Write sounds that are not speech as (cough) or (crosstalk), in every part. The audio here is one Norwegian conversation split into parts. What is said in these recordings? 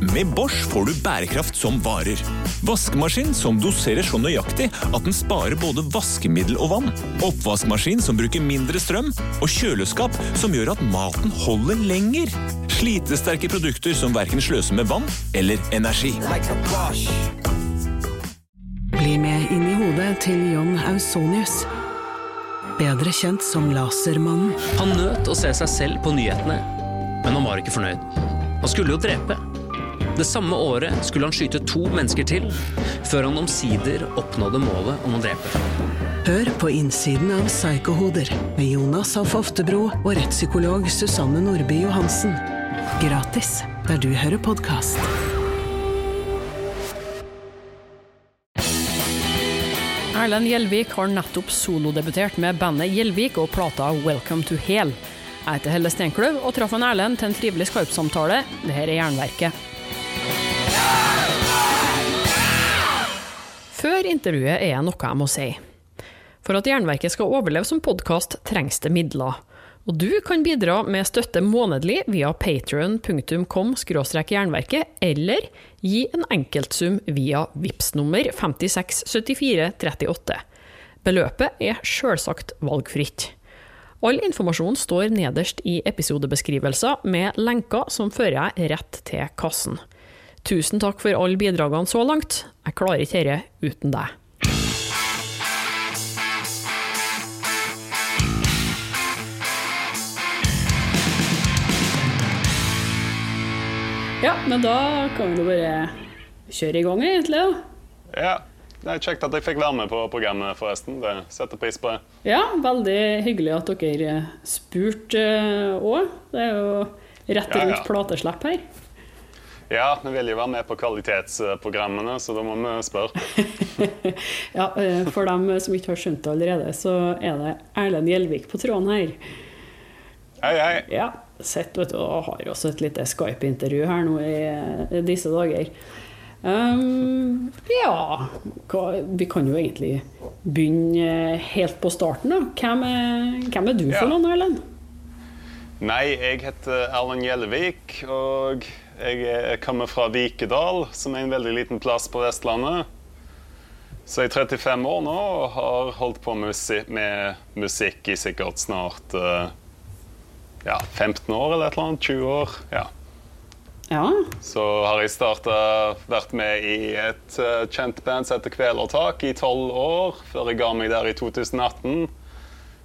Med Bosch får du bærekraft som varer. Vaskemaskin som doserer så nøyaktig at den sparer både vaskemiddel og vann. Oppvaskmaskin som bruker mindre strøm. Og kjøleskap som gjør at maten holder lenger. Slitesterke produkter som verken sløser med vann eller energi. Bli med inn i hodet til John Ausonius. Bedre kjent som Lasermannen. Han nøt å se seg selv på nyhetene, men han var ikke fornøyd. Han skulle jo drepe. Det samme året skulle han skyte to mennesker til, før han omsider oppnådde målet om å drepe. Hør på innsiden av Psykohoder med Jonas Alf Oftebro og rettspsykolog Susanne Nordby Johansen. Gratis der du hører podkast. Erlend Gjelvik har nettopp solodebutert med bandet Gjelvik og plata Welcome to Hell'. Jeg heter Helle Steinkløv og traff en Erlend til en trivelig Skype-samtale. Dette er Jernverket. Før intervjuet er det noe jeg må si. For at Jernverket skal overleve som podkast, trengs det midler. Og du kan bidra med støtte månedlig via patrion.com jernverket, eller gi en enkeltsum via VIPS nummer 567438. Beløpet er sjølsagt valgfritt. All informasjon står nederst i episodebeskrivelser med lenker som fører deg rett til kassen. Tusen takk for alle bidragene så langt. Jeg klarer ikke dette uten deg. Ja, men da kan vi jo bare kjøre i gang, egentlig. da. Ja. Det er Kjekt at jeg fikk være med på programmet, forresten. Det setter pris på det. Ja, veldig hyggelig at dere spurte òg. Det er jo rett Ja, rundt ja. plateslipp her. Ja, vi vil jo være med på kvalitetsprogrammene, så da må vi spørre. (laughs) Ja, eh, For dem som ikke har skjønt det allerede, så er det Erlend Gjelvik på tråden her. Hei, hei. Ja, sett, vet du, og har også et lite Skype-intervju her nå i eh, disse dager. Um, ja Vi kan jo egentlig begynne helt på starten. da. Hvem er, hvem er du Ja. for noen, Erlend? Nei, jeg heter Erlend Gjellevik, og jeg er- kommer fra Vikedal, som er en veldig liten plass på Vestlandet. Så jeg er 35 år nå og har holdt på med musikk, i sikkert snart eh, ja, 15 år eller et eller annet. 20 år. ja. Ja, Så har jeg starta vært med i et eh, kjent band som heter Kvelertak i tolv år, før jeg ga meg der i 2018.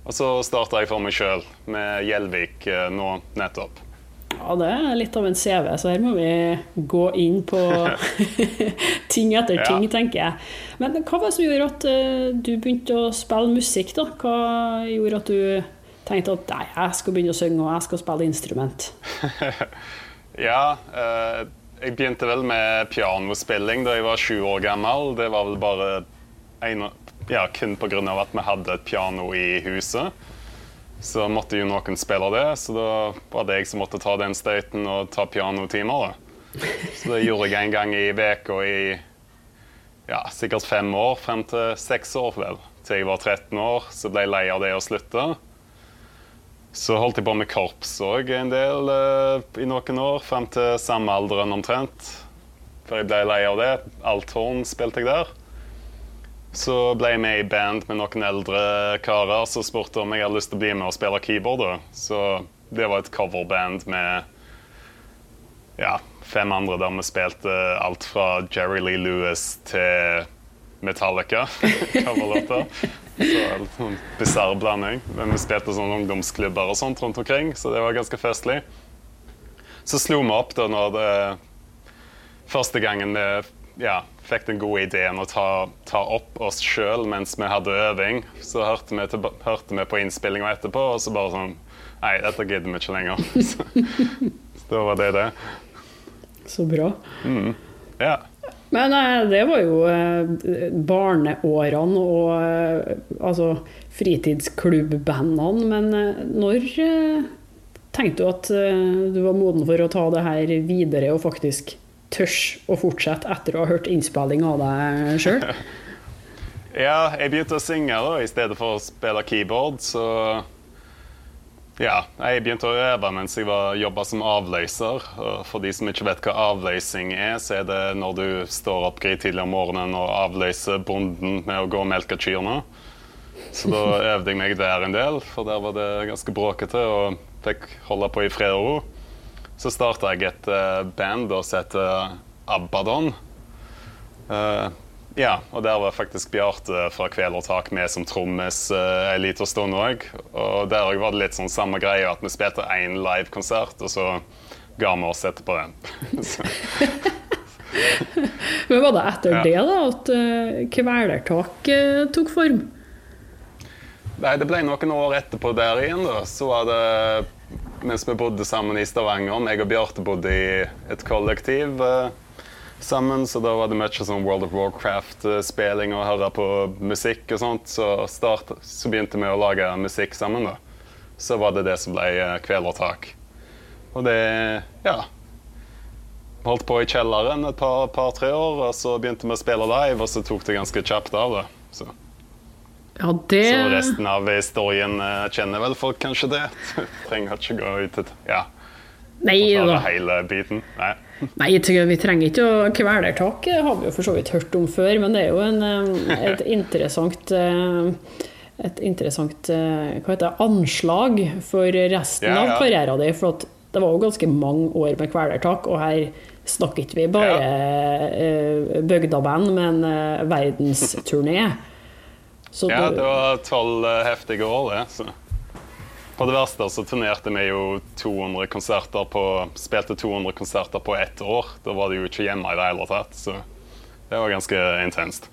Og så starta jeg for meg sjøl med Gjelvik eh, nå nettopp. Ja, det er litt av en CV, så her må vi gå inn på (laughs) ting etter Ja. ting, tenker jeg. Men hva var det som gjorde at eh, du begynte å spille musikk, da? Hva gjorde at du tenkte at nei, jeg skal begynne å synge og jeg skal spille instrument? (laughs) Ja, eh, jeg begynte vel med pianospilling da jeg var sju år gammel. Det var vel bare en, ja, kun pga. at vi hadde et piano i huset. Så måtte jo noen spille det, så da var det jeg som måtte ta den støyten og ta pianotimer. da. Så det gjorde jeg en gang i uka i ja, sikkert fem år, frem til seks år vel. Til jeg var 13 år, så ble jeg lei av det å slutte. Så holdt jeg på med korps òg en del eh, i noen år, frem til samme alderen omtrent. For jeg ble lei av det. Althorn spilte jeg der. Så ble jeg med i band med noen eldre karer som spurte om jeg hadde lyst til å bli med og spille keyboard. Så det var et coverband med ja, fem andre der vi spilte alt fra Jerry Lee Lewis til Metallica. (laughs) coverlåter. Så en sånn bisarr blanding. Men vi spilte sånn ungdomsklubber og sånt rundt omkring, så det var ganske festlig. Så slo vi opp da når det Første gangen vi ja, fikk den gode ideen å ta, ta opp oss sjøl mens vi hadde øving, så hørte vi, til, hørte vi på innspillinga etterpå, og så bare sånn Nei, dette gidder vi ikke lenger. (laughs) Så, så da var det det. Så bra. Ja. Men eh, det var jo eh, barneårene og eh, altså fritidsklubbandene. Men når tenkte du at du var moden for å ta det her videre og faktisk tørs å fortsette etter å ha hørt innspilling av deg sjøl? (laughs) Ja, jeg begynte å synge da, i stedet for å spille keyboard, så Ja, jeg begynte å øve mens jeg var jobba som avløser. Og for de som ikke vet hva avløsing er, så er det når du står opp tidlig om morgenen og avløser bonden med å gå og melke kyrne. Så da (laughs) øvde jeg meg der en del, for der var det ganske bråkete og fikk holde på i fred og ro. Så starta jeg et uh, band som heter Abaddon. Uh, ja, og der var faktisk Bjarte fra Kvelertak med som trommis uh, en liten stund òg. Og der òg var det litt sånn samme greie, at vi spilte én livekonsert, og så ga vi oss etterpå (laughs) den. (laughs) Men var det etter ja. det da at uh, Kvelertak uh, tok form? Nei, det ble noen år etterpå der igjen, da. Så var det mens vi bodde sammen i Stavanger. Jeg og Bjarte bodde i et kollektiv. Uh, sammen, så da var det mye sånn World of Warcraft-spilling og høre på musikk og sånt. Så, start, så begynte vi å lage musikk sammen, da. Så var det det som ble eh, Kvelertak. Og det Ja. Holdt på i kjelleren et par-tre par, år, og så begynte vi å spille live, og så tok det ganske kjapt av, da. Så. Ja, det... så resten av historien uh, kjenner vel folk kanskje det. (laughs) Trenger ikke gå ut til Ja. Nei da. Hele biten. Nei. (laughs) Nei, vi trenger ikke å Kvelertak har vi jo for så vidt hørt om før, men det er jo en, et (laughs) interessant eh, et interessant eh, hva heter det, anslag for resten ja, ja. av karrieren din. For det var jo ganske mange år med Kvelertak, og her snakker ikke vi bare ja. bygdaband, men verdensturné. Så ja, det var tolv heftige år, det. Så. På det verste så turnerte vi jo 200 konserter på Spilte 200 konserter på ett år. Da var det jo ikke hjemme i det hele tatt. Så det var ganske intenst.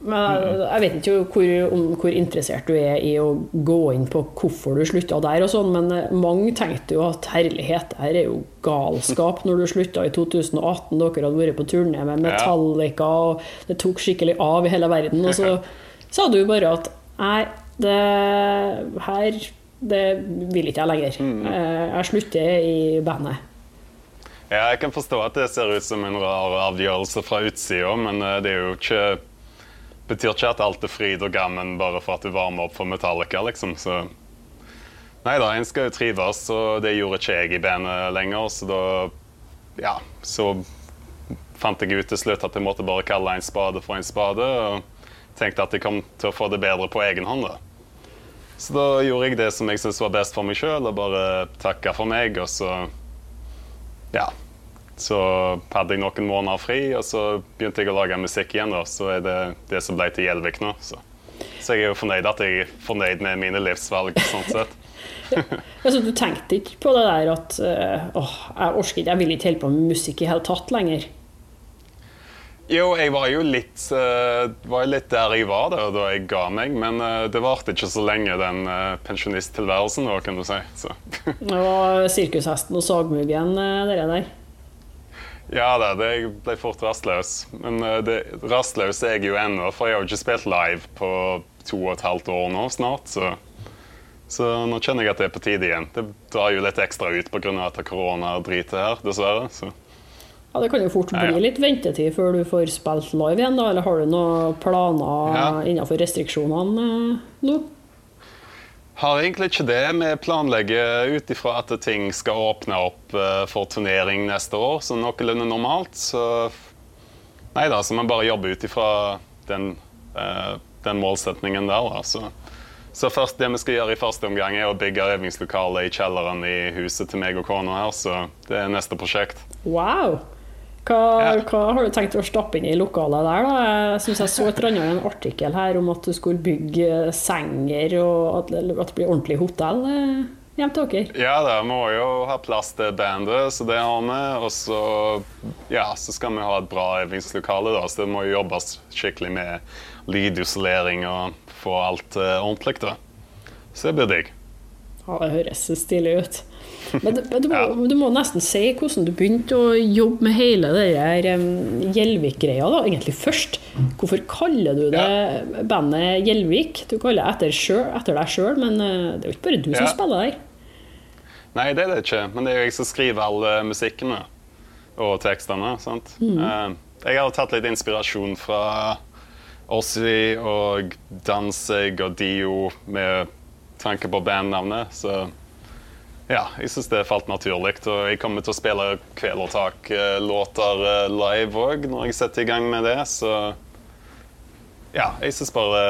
Men Jeg vet ikke hvor, hvor, interessert du er i å gå inn på hvorfor du slutta der, og sånn, men eh, mange tenkte jo at herlighet, det her er jo galskap (laughs) når du slutta i 2018. Dere hadde vært på turné med Metallica, og det tok skikkelig av i hele verden. Og så (laughs) sa du bare at nei, det her det vil ikke jeg lenger. Mm. Eh, jeg slutter i bandet. Ja, jeg kan forstå at det ser ut som en rar avgjørelse fra utsida, men eh, det er jo ikke betyr ikke at alt er fryd og gammen bare for at du varmer opp for Metallica, liksom. Så Nei da, en skal jo trives, og det gjorde ikke jeg i bandet lenger, så da Ja, så fant jeg ut til slutt at jeg måtte bare kalle en spade for en spade, og tenkte at jeg kom til å få det bedre på egen hånd, da. Så da gjorde jeg det som jeg syntes var best for meg sjøl, og bare takka for meg. Og så ja. Så hadde jeg noen måneder fri, og så begynte jeg å lage musikk igjen. da, Så er det det som ble til Gjelvik nå. Så. så jeg er jo fornøyd at jeg er fornøyd med mine livsvalg. sånn sett. (laughs) altså, du tenkte ikke på det der at uh, åh, jeg orker ikke, jeg vil ikke holde på med musikk i hele tatt lenger? Jo, jeg var jo litt, uh, var litt der jeg var da, da jeg ga meg. Men uh, det varte ikke så lenge, den uh, pensjonisttilværelsen, da, kan du si. det var sirkushesten og sagmuggen, dere der? Ja da, det ble fort rastløs. Men det, rastløs er jeg jo ennå, for jeg har jo ikke spilt live på to og et halvt år nå snart. Så, så nå kjenner jeg at det er på tide igjen. Det drar jo litt ekstra ut pga. at koronadritet her, dessverre. så... Ja, Det kan jo fort bli litt ventetid før du får spilt live igjen, da. Eller har du noen planer ja. innenfor restriksjonene eh, nå? Har egentlig ikke det. Vi planlegger ut ifra at ting skal åpne opp eh, for turnering neste år, så noenlunde normalt. Så nei da, så vi bare jobber ut ifra den, eh, den målsetningen der, da. Så, så først det vi skal gjøre i første omgang, er å bygge øvingslokale i kjelleren i huset til meg og kona her, så det er neste prosjekt. Wow! Hva, hva, har du tenkt å stappe inn i lokalet der? da? Jeg syns jeg så et eller annet en artikkel her om at du skulle bygge senger, og at, at det blir ordentlig hotell eh, hjem til dere. Ja, vi må jo ha plass til bandet, så det har vi. Og så, ja, så skal vi ha et bra øvingslokale, da, så det må jo jobbes skikkelig med lydisolering og få alt uh, ordentlig. da. Så det blir digg. Ja, det høres stilig ut. Men, du, men du, må, du, må, nesten si hvordan du begynte å jobbe med hele det der Gjelvik-greia da, egentlig først. Hvorfor kaller du det ja. bandet Gjelvik? Du kaller det etter, selv, etter deg sjøl, men uh, det er jo ikke bare du ja. som spiller der. Nei, det er det ikke. Men det er jo jeg som skriver alle musikkene og tekstene. sant? Mm. Uh, jeg har tatt litt inspirasjon fra Ossi og Danzig og Dio med tanke på bandnavnet. Så ja, jeg syns det falt naturlig. Og jeg kommer til å spille Kvelertak-låter eh, live òg når jeg setter i gang med det. Så ja, jeg syns bare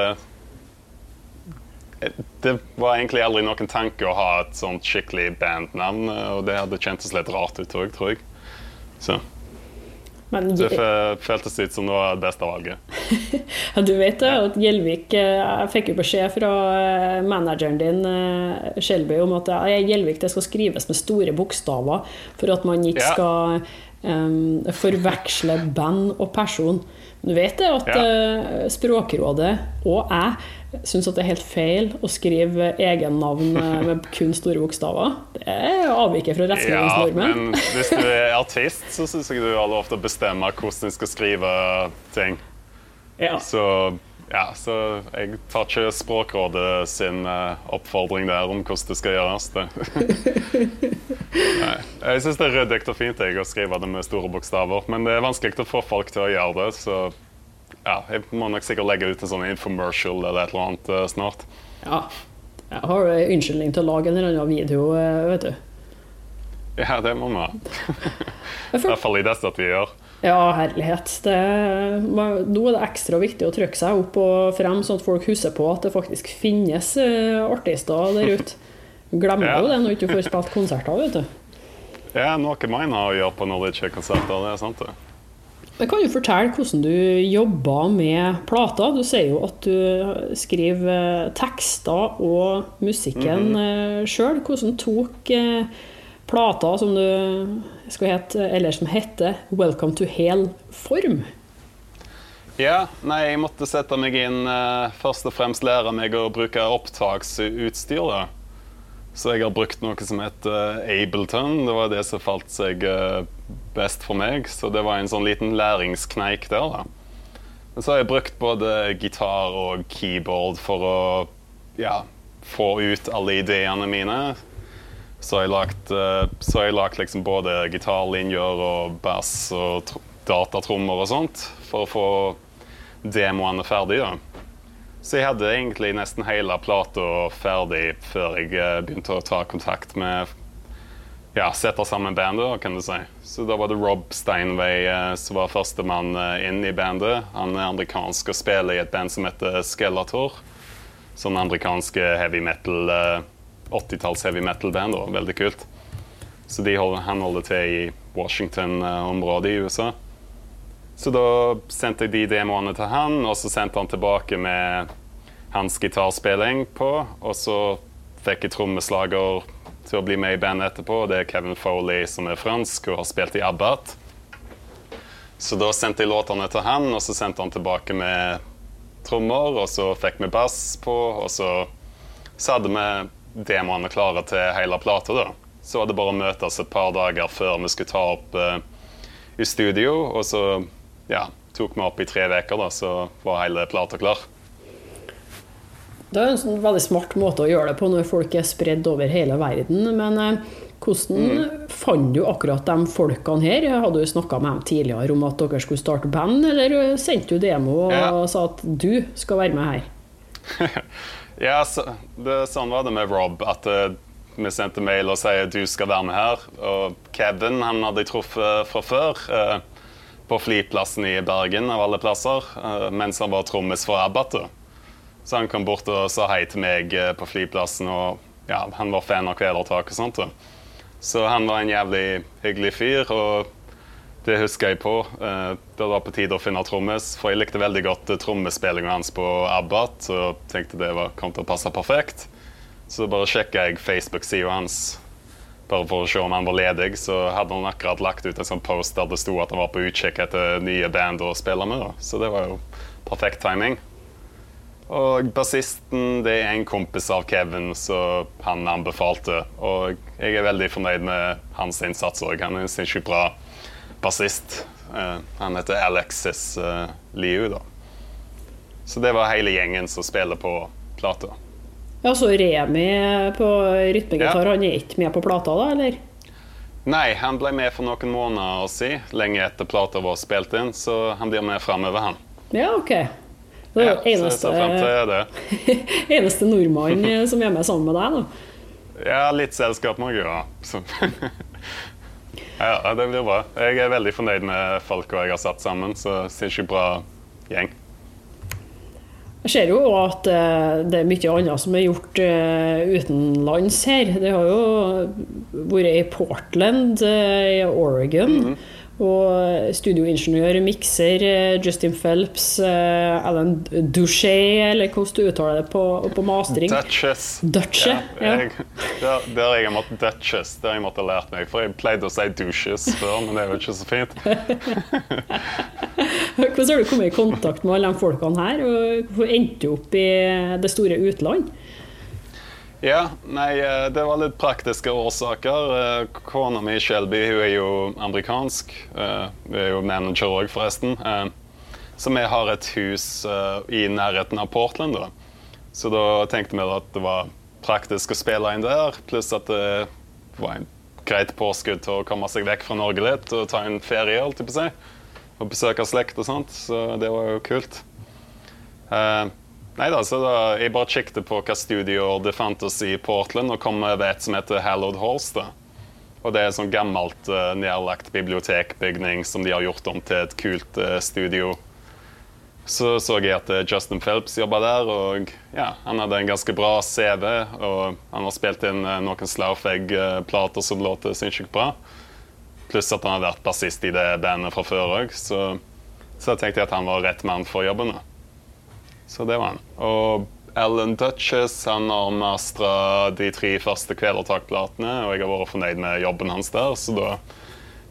eh, Det var egentlig aldri noen tanke å ha et sånt skikkelig bandnavn, og det hadde kjentes litt rart ut òg, tror jeg. Så. Men Det fø- føltes ut som det var det beste valget. (laughs) Ja, Du vet det, at Gjelvik eh, Jeg fikk jo beskjed fra eh, manageren din, eh, Shelby, om at Gjelvik det skal skrives med store bokstaver for at man ikke skal um, forveksle band og person. Du vet det at Ja. eh, Språkrådet og jeg syns at det er helt feil å skrive egennavn eh, med kun store bokstaver. Det avviker fra Ja, men hvis du er artist, så syns jeg du har lov til å bestemme hvordan du skal skrive ting. Ja. Så ja, så jeg tar ikke Språkrådet sin eh, oppfordring der om hvordan det skal gjøres. Det. (laughs) Nei. Jeg syns det er ryddig og fint jeg, å skrive det med store bokstaver, men det er vanskelig å få folk til å gjøre det, så ja, jeg må nok sikkert legge ut en sånn infomercial eller et eller annet uh, snart. ja. Jeg har en unnskyldning til å lage en eller annen video, eh, vet du. Ja, det må vi ha. (laughs) I hvert fall i det stedet vi gjør. Ja, herlighet. Det, nå er det ekstra viktig å trykke seg opp og frem, sånn at folk husker på at det faktisk finnes eh, artister der ute. (laughs) Glemmer Ja. jo det når du ikke får spilt konserter, vet du. Ja, noe mine har å gjøre på når det ikke er konserter. Det er sant, det. Jeg kan jo fortelle hvordan du jobber med plater. Du sier jo at du skriver eh, tekster og musikken mm sjøl. Hvordan tok eh, plata som du skal hete, eller som heter 'Welcome to Hell', form? Ja, nei, jeg måtte sette meg inn eh, Først og fremst lære meg å bruke opptaksutstyr. da. Så jeg har brukt noe som heter eh, Ableton. Det var det som falt seg eh, best for meg. Så det var en sånn liten læringskneik der, da. Men så har jeg brukt både gitar og keyboard for å ja, få ut alle ideene mine. Så har jeg lagt, eh, så har jeg lagt liksom både gitarlinjer og bass og datatrommer og sånt for å få demoene ferdig. da. Så jeg hadde egentlig nesten hele plata ferdig før jeg eh, begynte å ta kontakt med ja, sette sammen bandet, kan du si. Så da var det Rob Steinway eh, som var førstemann eh, inn i bandet. Han er amerikansk og spiller i et band som heter Skeletor. Sånn amerikanske heavy metal eh, 80-talls heavy metal-band. Veldig kult. Så de han holder til i Washington-området i USA. Så da sendte jeg de demoene til han, og så sendte han tilbake med hans gitarspilling på. Og så fikk jeg trommeslager til å bli med i bandet etterpå. Det er Kevin Foley, som er fransk og har spilt i Abbat. Så da sendte jeg låtene til han, og så sendte han tilbake med trommer, og så fikk vi bass på, og så, så hadde vi demoene klare til hele plata, da. Så var det bare å møtes et par dager før vi skulle ta opp uh, i studio, og så ja, tok meg opp i tre uker, da, så var hele plata klar. Det er en sånn veldig smart måte å gjøre det på når folk er spredd over hele verden. Men eh, hvordan fant du akkurat de folkene her? Hadde du snakka med dem tidligere om at dere skulle starte band, eller sendte du demo og Ja. sa at du skal være med her? (laughs) Ja, så, det, sånn var det med Rob. At uh, vi sendte mail og sier du skal være med her. Og Kevin han hadde jeg truffet fra før. eh, på flyplassen i Bergen, av alle plasser. eh, mens han var trommis for Abbat. Så han kom bort og sa hei til meg eh, på flyplassen. Og ja, han var fan av Kvelertak og sånt. Så han var en jævlig hyggelig fyr. og det husker jeg på. Eh, Det var på tide å finne trommis, for jeg likte veldig godt trommespillinga hans på Abbat. Og tenkte det kom til å passe perfekt. Så bare sjekka jeg Facebook-sida hans bare for å se om han var ledig. Så hadde han akkurat lagt ut en sånn post der det sto at han var på utkikk etter nye band å spille med. da. Så det var jo perfekt timing. Og bassisten det er en kompis av Kevin, så han anbefalte. Og jeg er veldig fornøyd med hans innsats òg. Han er en sinnssykt bra bassist. Uh, han heter Alexis uh, Liu, da. Så det var hele gjengen som spiller på plata. Ja, så Remi på rytmegitar, Ja. han er ikke med på plata, da, eller? Nei, han ble med for noen måneder siden, lenge etter plata var spilt inn, så han blir med framover, han. Ja, OK. Det er Ja, jo så jeg eneste, ser det. (laughs) eneste nordmann eh, som er med sammen med deg, da. Ja, litt selskap må jeg ha. Ja, det blir bra. Jeg er veldig fornøyd med folka jeg har satt sammen, så sinnssykt bra gjeng. Jeg ser jo at eh, det er mye annet som er gjort eh, utenlands her. Det har jo vært i Portland, eh, i Oregon. Og studioingeniør, mikser, Justin Phelps, Alan Duché, eller hvordan du uttaler det på, på mastering. Duchess. Duche, ja. jeg, der, der jeg har måttet Duchess, jeg måttet lært meg. For jeg pleide å si douches før, men det er jo ikke så fint. (laughs) (laughs) Hvordan har du kommet i kontakt med alle de folkene her, og hvorfor endte du opp i det store utland? Ja, nei, eh, det var litt praktiske årsaker. Eh, Kona mi Shelby hun er jo amerikansk. Eh, Hun er jo manager òg, forresten. Så vi har et hus i nærheten av Portland. da. Så da tenkte vi at det var praktisk å spille inn der, pluss at det var en greit påskudd til å komme seg vekk fra Norge litt og ta en ferie. holdt jeg på å si. Og besøke slekt og sånt. Så det var jo kult. Uh, nei da, så da, Jeg bare kikket på hva studioer det fantes i Portland, og kom over et som heter Hallowed Halls. da. Og Det er et sånn gammelt, uh, nedlagt bibliotekbygning som de har gjort om til et kult uh, studio. Så så jeg at Justin Phelps jobba der, og ja, han hadde en ganske bra CV. Og han har spilt inn noen Slaufegg-plater som låter sinnssykt bra. Pluss at han har vært bassist i det bandet fra før òg, så, så jeg tenkte jeg at han var rett mann for jobben. Så det var han. Og Alan Dutchess han har mastra de tre første Kvelertak-platene, og jeg har vært fornøyd med jobben hans der, så da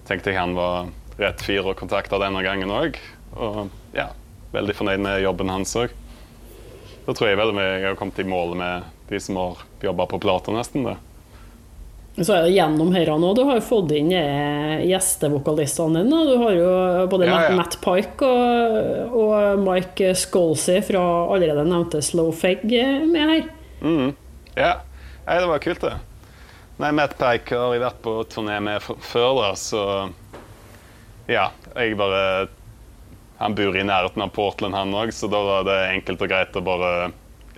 tenkte jeg han var rett fyr å kontakte denne gangen òg. Og ja, veldig fornøyd med jobben hans òg. Da tror jeg vel jeg har kommet i mål med de som har jobba på plater, nesten. det. Så er det gjennom her nå, Du har jo fått inn eh, gjestevokalistene dine. Du har jo både Ja, ja. Matt Pike og, og Mike Scalzi fra allerede nevnte Slow Feg med her. Mm. Ja, Nei, det var kult, det. Nei, Matt Pike har jeg vært på turné med før, da, så Ja, jeg bare Han bor i nærheten av Portland, han òg, så da var det enkelt og greit å bare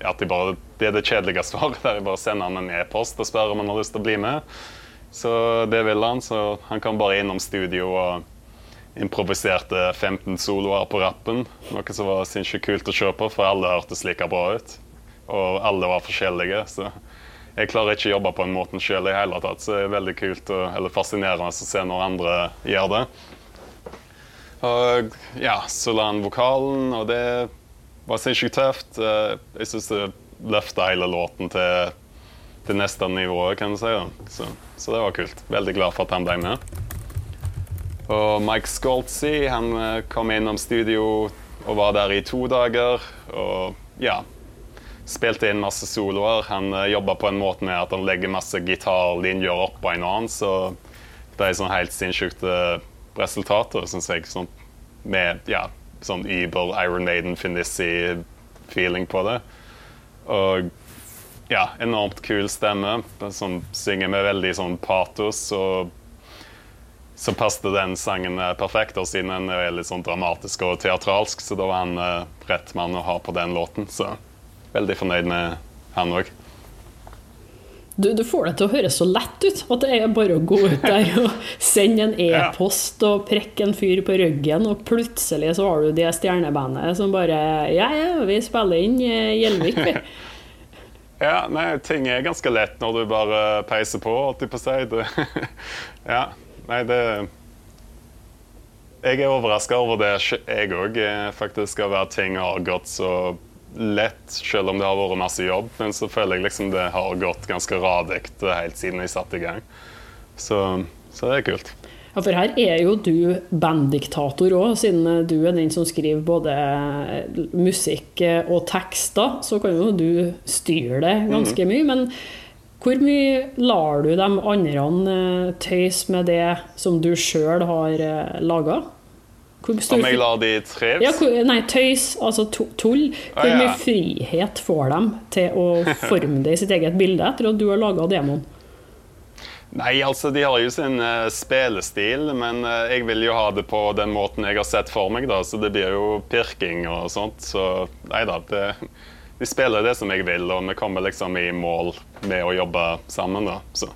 at de bare, Det er det kjedelige svaret, (laughs) der jeg bare sender han en e-post og spør om han har lyst til å bli med. Så det ville han, så han kom bare innom studio og improviserte 15 soloer på rappen. Noe som var sinnssykt kult å se på, for alle hørtes like bra ut. Og alle var forskjellige. så jeg klarer ikke å jobbe på en måte sjøl i hele tatt, så det er veldig kult og, eller fascinerende å se når andre gjør det. Og ja, så la han vokalen, og det var sinnssykt tøft. Eh, Jeg syns det løfta hele låten til til neste nivå, kan du si. Så, så det var kult. Veldig glad for at han ble med. Og Mike han eh, kom innom studio og var der i to dager. Og ja, spilte inn masse soloer. Han uh, jobba på en måte med at han legger masse gitarlinjer oppå en annen, så det er sånn helt sinnssykt resultater, syns jeg. Sånn, med ja, sånn Uber, Iron Maiden, Finissi-feeling på det. Og ja, enormt kul stemme. Som synger med veldig sånn patos. og så passet den sangen perfekt, og siden den er litt sånn dramatisk og teatralsk, så da var han eh, rett mann å ha på den låten. Så veldig fornøyd med han òg. Du, du får det til å høres så lett ut. At det er bare å gå ut der og sende en e-post og prekke en fyr på ryggen, og plutselig så har du det stjernebandet som bare Ja, ja, vi spiller inn eh, Gjelvik, vi. (laughs) Ja, nei, ting er ganske lett når du bare peiser på, holdt jeg på å si. Det, (laughs) ja, nei, det Jeg er overraska over det, jeg òg, faktisk, av at ting har gått så lett, selv om det har vært masse jobb. Men så føler jeg liksom det har gått ganske radig helt siden jeg satte i gang. Så, så det er kult. Ja, for her er jo du banddiktator òg, siden du er den som skriver både musikk og tekster. Så kan jo du styre det ganske mye. Men hvor mye lar du de andre tøyse tøys med det som du sjøl har laga? Om jeg lar de trives? ja, hvor, nei, tøys, altså tull. Hvor Ah, ja. mye frihet får de til å (laughs) forme det i sitt eget bilde etter at du har laga demoen? Nei, altså de har jo sin uh, spillestil, men uh, jeg vil jo ha det på den måten jeg har sett for meg, da. Så det blir jo pirking og sånt. Så nei da. Det, de spiller det som jeg vil, og vi kommer liksom i mål med å jobbe sammen, da. Så.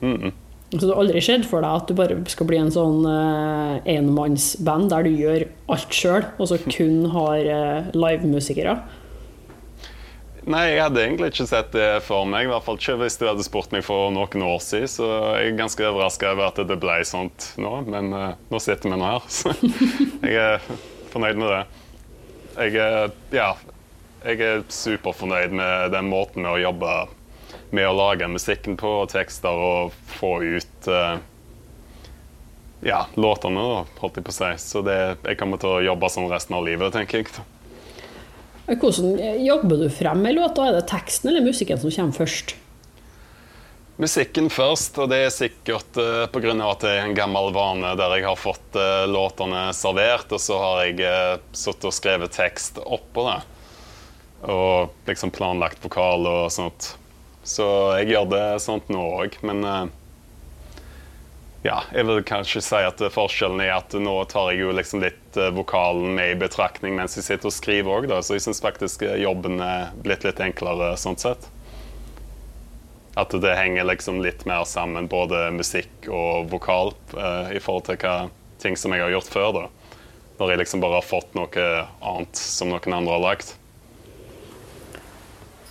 Mm -mm. Så det har aldri skjedd for deg at du bare skal bli en sånn uh, enmannsband der du gjør alt sjøl, og så (laughs) kun har uh, livemusikere? Nei, jeg hadde egentlig ikke sett det for meg. I hvert fall ikke hvis du hadde spurt meg for noen år siden. Så jeg er ganske overraska over at det ble sånt nå. Men uh, nå sitter vi nå her, (laughs) så jeg er fornøyd med det. Jeg er, ja, jeg er superfornøyd med den måten med å jobbe med å lage musikken på, og tekster, og få ut uh, ja, låtene, da, holdt jeg på å si. Så det, jeg kommer til å jobbe sånn resten av livet, tenker jeg. Hvordan jobber du frem med låta? Er det teksten eller musikken som kommer først? Musikken først, og det er sikkert uh, eh, pga. at det er en gammel vane der jeg har fått uh, låtene servert, og så har jeg uh, sittet og skrevet tekst oppå det. Og liksom planlagt vokal og sånt. Så jeg gjør det sånt nå òg, men uh, ja, jeg vil kanskje si at forskjellen er at nå tar jeg jo liksom litt uh, vokalen med i betraktning mens jeg sitter og skriver òg, så jeg syns faktisk eh, jobben er blitt litt enklere sånn sett. At det henger liksom litt mer sammen, både musikk og vokal, i forhold til hva ting som jeg har gjort før. da. Når jeg liksom bare har fått noe annet som noen andre har lagd.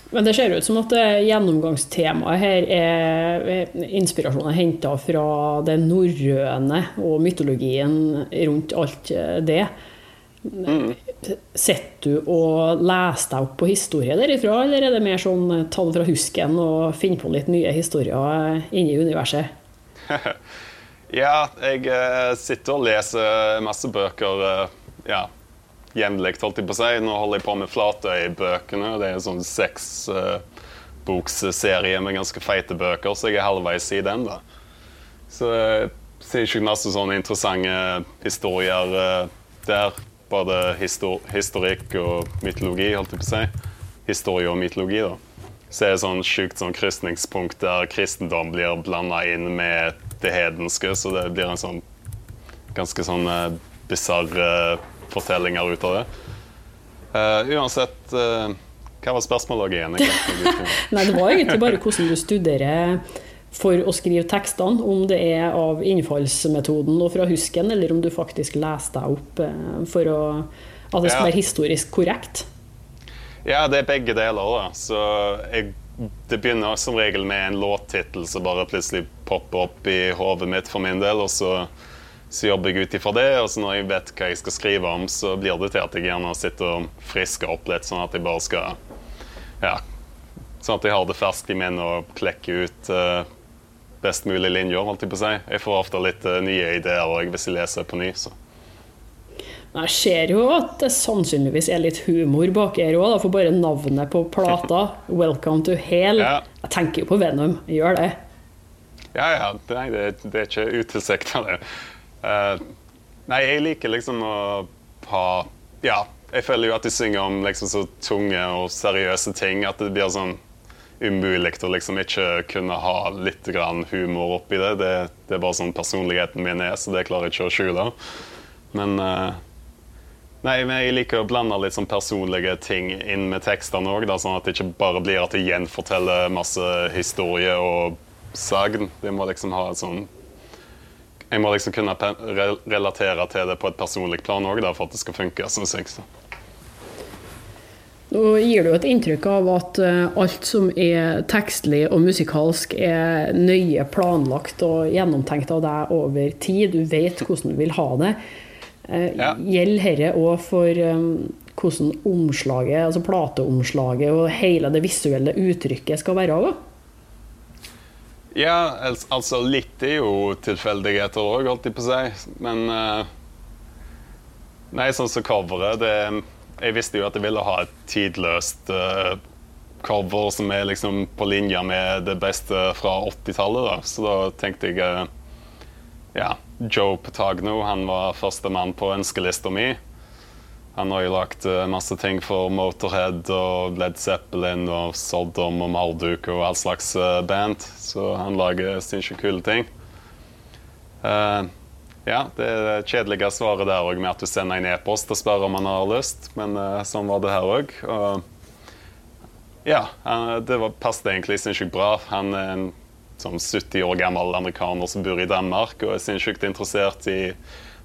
Men det ser ut som at gjennomgangstemaet her er inspirasjonen henta fra det norrøne og mytologien rundt alt det. Mm. Sitter du og leser deg opp på historie derifra, eller er det mer sånn tall fra husken og finne på litt nye historier inni universet? (laughs) ja, jeg eh, sitter og leser masse bøker. Eh, ja, jevnlig, holdt jeg på å si. Nå holder jeg på med Flatøy-bøkene. Det er en sånn seksbokserie uh, med ganske feite bøker, så jeg er halvveis i den. da. Så jeg ser ikke masse sånne interessante historier uh, der. Både histor historikk og mytologi, holdt jeg på å si. Historie og mytologi, da. Så er det sånn sjukt sånn krysningspunkt der kristendom blir blanda inn med det hedenske, så det blir en sånn ganske sånn uh, bisarr uh, fortellinger ut av det. Uh, uansett, uh, hva var spørsmålet igjen? (laughs) Nei, Det var egentlig bare hvordan du studerer for å skrive tekstene. Om det er av innfallsmetoden og fra husken, eller om du faktisk leser deg opp uh, for å, at det skal ja. være historisk korrekt. Ja, det er begge deler. da. Så jeg, Det begynner som regel med en låttittel som bare plutselig popper opp i hodet mitt for min del. og så så jobber jeg ut ifra det, og så når jeg vet hva jeg skal skrive om, så blir det til at jeg gjerne sitter og frisker opp litt, sånn at jeg bare skal Ja. Sånn at jeg har det ferskt i minnet og klekker ut uh, best mulig linjer, holdt jeg på å si. Jeg får ofte litt uh, nye ideer og hvis jeg leser på ny, så. Jeg ser jo at det sannsynligvis er litt humor bak her òg, for bare navnet på plata, (laughs) 'Welcome to Hell', ja. Jeg tenker jo på Venom, jeg gjør det. Ja, ja. Det, det er ikke utilsikta, det. Uh, nei, jeg liker liksom å ha Ja, jeg føler jo at de synger om liksom så tunge og seriøse ting at det blir sånn umulig å liksom ikke kunne ha litt grann humor oppi det. det. det. er bare sånn personligheten min er, så det klarer jeg ikke å skjule. Men uh, Nei, men jeg liker å blande litt sånn personlige ting inn med tekstene òg, sånn at det ikke bare blir at jeg gjenforteller masse historie og sagn. Det må liksom ha et sånn jeg må liksom kunne relatere til det på et personlig plan òg, for at det skal funke. Synes jeg. Så. Nå gir du et inntrykk av at eh, alt som er tekstlig og musikalsk, er nøye planlagt og gjennomtenkt av deg over tid. Du vet hvordan du vil ha det. Eh, ja. Gjelder dette òg for um, hvordan omslaget, altså plateomslaget og hele det visuelle uttrykket skal være? Også? Ja, altså litt er jo tilfeldigheter òg, holdt jeg på å si. Men uh, Nei, sånn som coveret det, Jeg visste jo at jeg ville ha et tidløst uh, cover som er liksom på linje med det beste fra 80-tallet. Så da tenkte jeg uh, Ja, Joe Patagno han var førstemann på ønskelista mi. Han har jo lagt eh, masse ting for Motorhead og Led Zeppelin og Sodom og Marduk og all slags eh, band, så han lager sinnssykt kule ting. Uh, ja, det er kjedelige svaret der òg, med at du sender en e-post og spør om han har lyst, men uh, sånn var det her òg. Ja, uh, det var, passet egentlig sinnssykt bra. Han er en sånn 70 år gammel amerikaner som bor i Danmark og er sinnssykt interessert i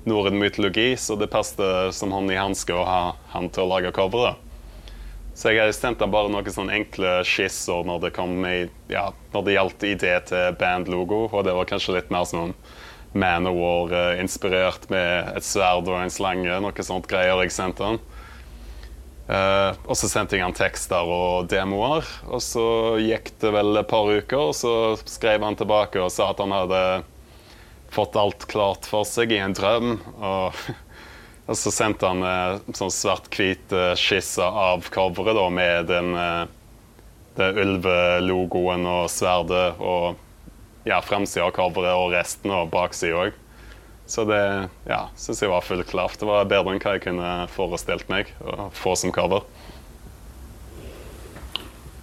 norrøn mytologi, så det passet som hånd i hanske å ha han til å lage coveret. Så jeg sendte bare noen sånne enkle skisser når det, kom i, ja, når det gjaldt idé til bandlogo, og det var kanskje litt mer sånn Manowar-inspirert med et sverd og en slange, noe sånt greier jeg sendte han. Uh, og så sendte jeg han tekster og demoer, og så gikk det vel et par uker, og så skrev han tilbake og sa at han hadde fått alt klart for seg i en drøm. Og, (laughs) og så sendte han en sånn svart-hvit skisse av coveret da, med den, den det ulvelogoen og sverdet og ja, framsida av coveret og resten og baksida òg. Så det ja, syns jeg var fullt klart. Det var bedre enn hva jeg kunne forestilt meg å få som cover.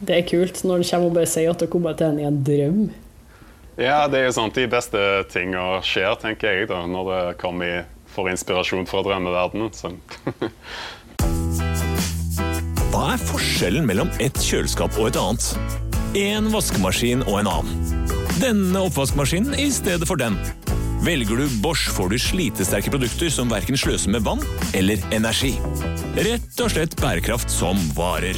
Det er kult når det kommer og bare sier at det kommer til en i en drøm. Ja, det er jo sånn de beste tinga skjer, tenker jeg, da, når det kommer får inspirasjon fra drømmeverdenen. Så. (laughs) Hva er forskjellen mellom et kjøleskap og et annet? En vaskemaskin og en annen. Denne oppvaskmaskinen i stedet for den. Velger du Bosch, får du slitesterke produkter som verken sløser med vann eller energi. Rett og slett bærekraft som varer.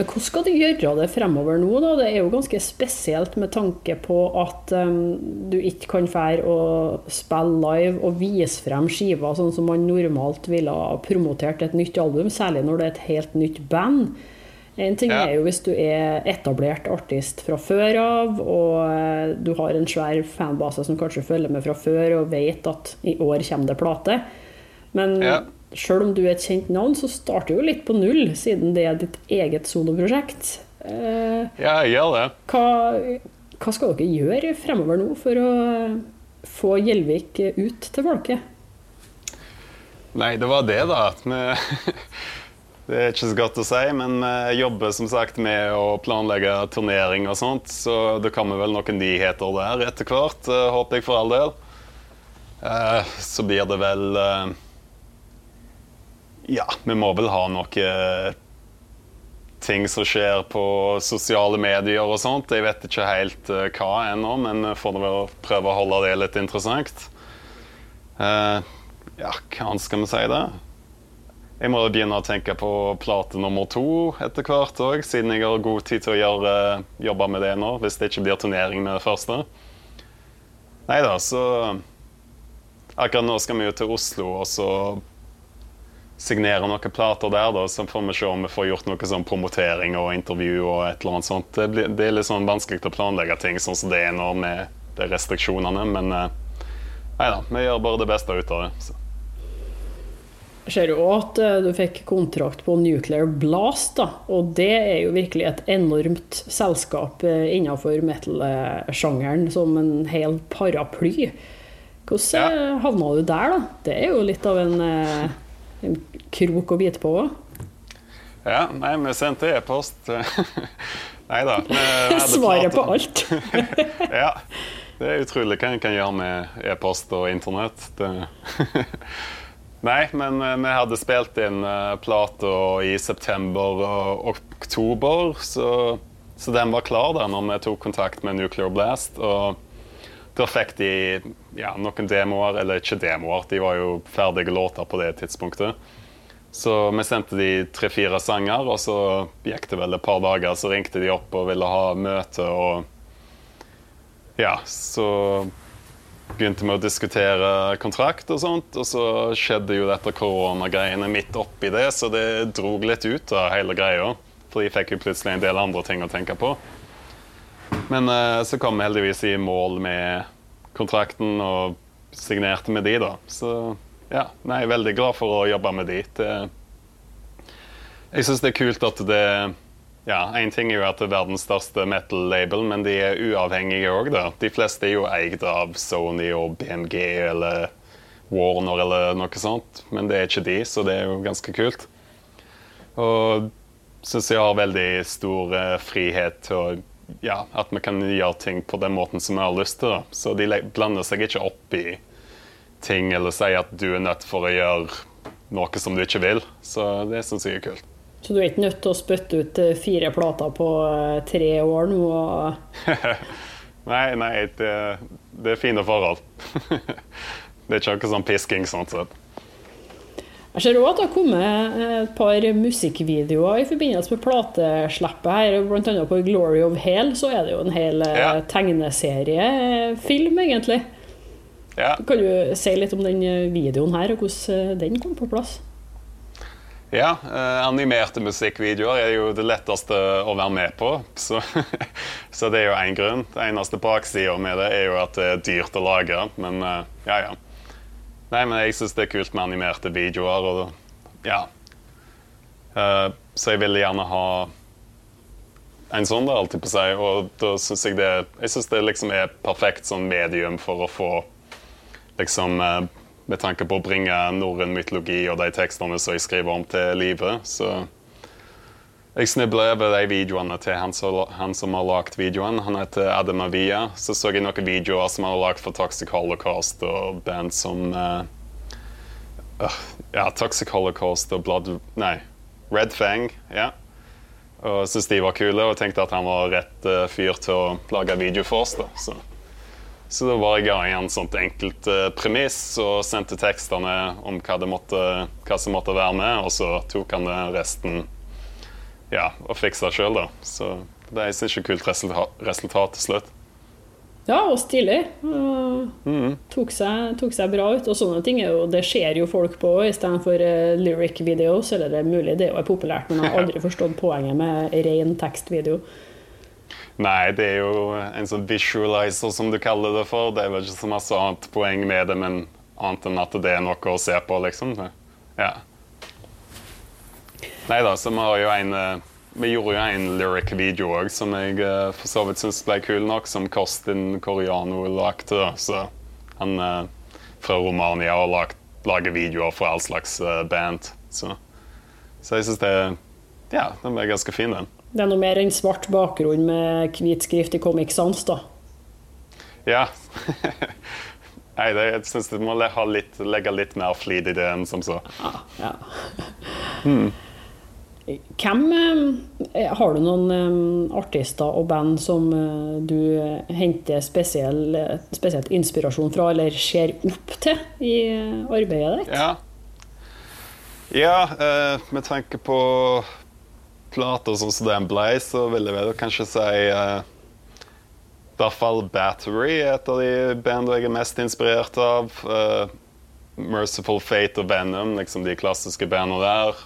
Men hvordan skal du gjøre det fremover nå? da? Det er jo ganske spesielt med tanke på at um, du ikke kan fære og spille live og vise frem skiver sånn som man normalt ville ha promotert et nytt album, særlig når det er et helt nytt band. En ting Ja. er jo hvis du er etablert artist fra før av, og eh, du har en svær fanbase som kanskje følger med fra før og vet at i år kommer det plate. Men Ja. Sjøl om du er et kjent navn, så starter jo litt på null, siden det er ditt eget soloprosjekt. Eh, Ja, gjør det. hva, hva skal dere gjøre fremover nå for å få Gjelvik ut til folket? Nei, det var det, da. vi (laughs) Det er ikke så godt å si, men vi jobber som sagt med å planlegge turnering og sånt, så det kommer vel noen nyheter der etter hvert, eh, håper jeg for all del. Eh, Så blir det vel eh, Ja, vi må vel ha noe ting som skjer på sosiale medier og sånt. Jeg vet ikke helt eh, hva ennå, men får vel prøve å holde det litt interessant. Uh, ja, hva skal vi si det? Jeg må begynne å tenke på plate nummer to etter hvert òg, siden jeg har god tid til å gjøre, jobbe med det nå, hvis det ikke blir turnering med det første. Nei da, så Akkurat nå skal vi jo til Oslo og så signere noen plater der, da, så får vi se om vi får gjort noe sånn promotering og intervju og et eller annet sånt. Det, blir, det er litt sånn vanskelig å planlegge ting sånn som det er nå med de restriksjonene, men eh, nei da, vi gjør bare det beste ut av det. Så. Jeg ser jo at eh, du fikk kontrakt på Nuclear Blast, da, og det er jo virkelig et enormt selskap eh, innenfor metal-sjangeren som en hel paraply. Hvordan ja. havna du der, da? Det er jo litt av en, en krok å bite på òg. Ja, nei, vi sendte e-post. (laughs) nei da. (laughs) Svaret på alt. (laughs) Ja. Det er utrolig hva en kan gjøre med e-post og internett. Nei, men eh, vi hadde spilt inn uh, plata i september og oktober, så, så den var klar da når vi tok kontakt med Nuclear Blast. Og da fikk de ja, noen demoer, eller ikke demoer, de var jo ferdige låter på det tidspunktet. Så vi sendte de tre-fire sanger, og så gikk det vel et par dager, så ringte de opp og ville ha møte. og ja, så begynte vi å diskutere kontrakt og sånt, og så skjedde jo dette koronagreiene midt oppi det, så det drog litt ut av hele greia. For de fikk jo plutselig en del andre ting å tenke på. Men uh, så kom vi heldigvis i mål med kontrakten og signerte med de, da. Så ja, nei, veldig glad for å jobbe med de. Det, jeg syns det er kult at det ja, Én ting er jo at det er verdens største metal-label, men de er uavhengige òg, da. De fleste er jo eid av Sony og BMG eller Warner eller noe sånt, men det er ikke de, så det er jo ganske kult. Og syns jeg har veldig stor eh, frihet til å ja, at vi kan gjøre ting på den måten som vi har lyst til. Så de blander seg ikke opp i ting eller sier at du er nødt for å gjøre noe som du ikke vil. Så det syns jeg er kult. Så du er ikke nødt til å spytte ut eh, fire plater på eh, tre år nå? (laughs) Nei, nei, det, det er fine forhold. (laughs) det er ikke noe sånn pisking sånn sett. Jeg ser òg at det har kommet eh, et par musikkvideoer i forbindelse med plateslippet her. Blant annet på Glory of Hell så er det jo en hel eh, Ja. tegneseriefilm, egentlig. Ja. Kan du si litt om den eh, videoen her, og hvordan den kom på plass? Ja, eh, animerte musikkvideoer er jo det letteste å være med på. Så, (laughs) så det er jo én grunn. Det eneste baksida med det er jo at det er dyrt å lage. Men eh, ja, ja. Nei, men jeg syns det er kult med animerte videoer, og ja. Uh, så jeg vil gjerne ha en sånn, da, alltid på seg. Og da syns jeg det Jeg synes det liksom er perfekt sånn medium for å få liksom uh, med tanke på å bringe norrøn mytologi og de tekstene som jeg skriver om, til livet. Så jeg snubla over de videoene til han som, han som har lagd videoen. Han heter Adam Avia. Så så jeg noen videoer som han har lagd for Toxic Holocaust og band som uh, uh, Ja, Toxic Holocaust og Blood Nei, Red Fang. Ja. Og syntes de var kule og tenkte at han var rett uh, fyr til å lage video for oss. da. Så. Så da var jeg i en sånt enkelt uh, premiss og sendte tekstene om hva, måtte, hva som måtte være med, og så tok han resten ja, og det sjøl, da. Så det er ikke kult resultat, resultat til slutt. Ja, og stilig. Og tok, seg, tok seg bra ut. Og sånne ting jo, det ser jo folk på istedenfor uh, lyric videos. Eller det er mulig det er populært, men jeg har aldri (laughs) forstått poenget med ren tekstvideo. Nei, det er jo en sånn visualizer, som du kaller det for. Det er vel ikke så masse annet poeng med det, men annet enn at det er noe å se på, liksom. Ja. Nei da, så vi har jo en eh, Vi gjorde jo en lyric-video òg som jeg eh, for så vidt syns ble kul nok, som Kostin Coriano lagde. Så han eh, fra Romania har lagt, lager videoer for all slags band. Så, så jeg syns det Ja, den ble ganske fin, den. Det er noe mer enn svart bakgrunn med hvit skrift i Comic Sans, da. Ja. (laughs) Nei, det, jeg syns du må le- ha litt, legge litt mer flid i det enn som så. Ja, ja. Hvem eh, Har du noen eh, artister og band som eh, du henter spesiell, spesielt inspirasjon fra, eller ser opp til i arbeidet ditt? Ja, ja med tanke på plater sånn som den ble, så vil jeg vel kanskje si i hvert fall Battery er et av de bandene jeg er mest inspirert av. Merciful Fate og Venom, liksom de klassiske bandene der.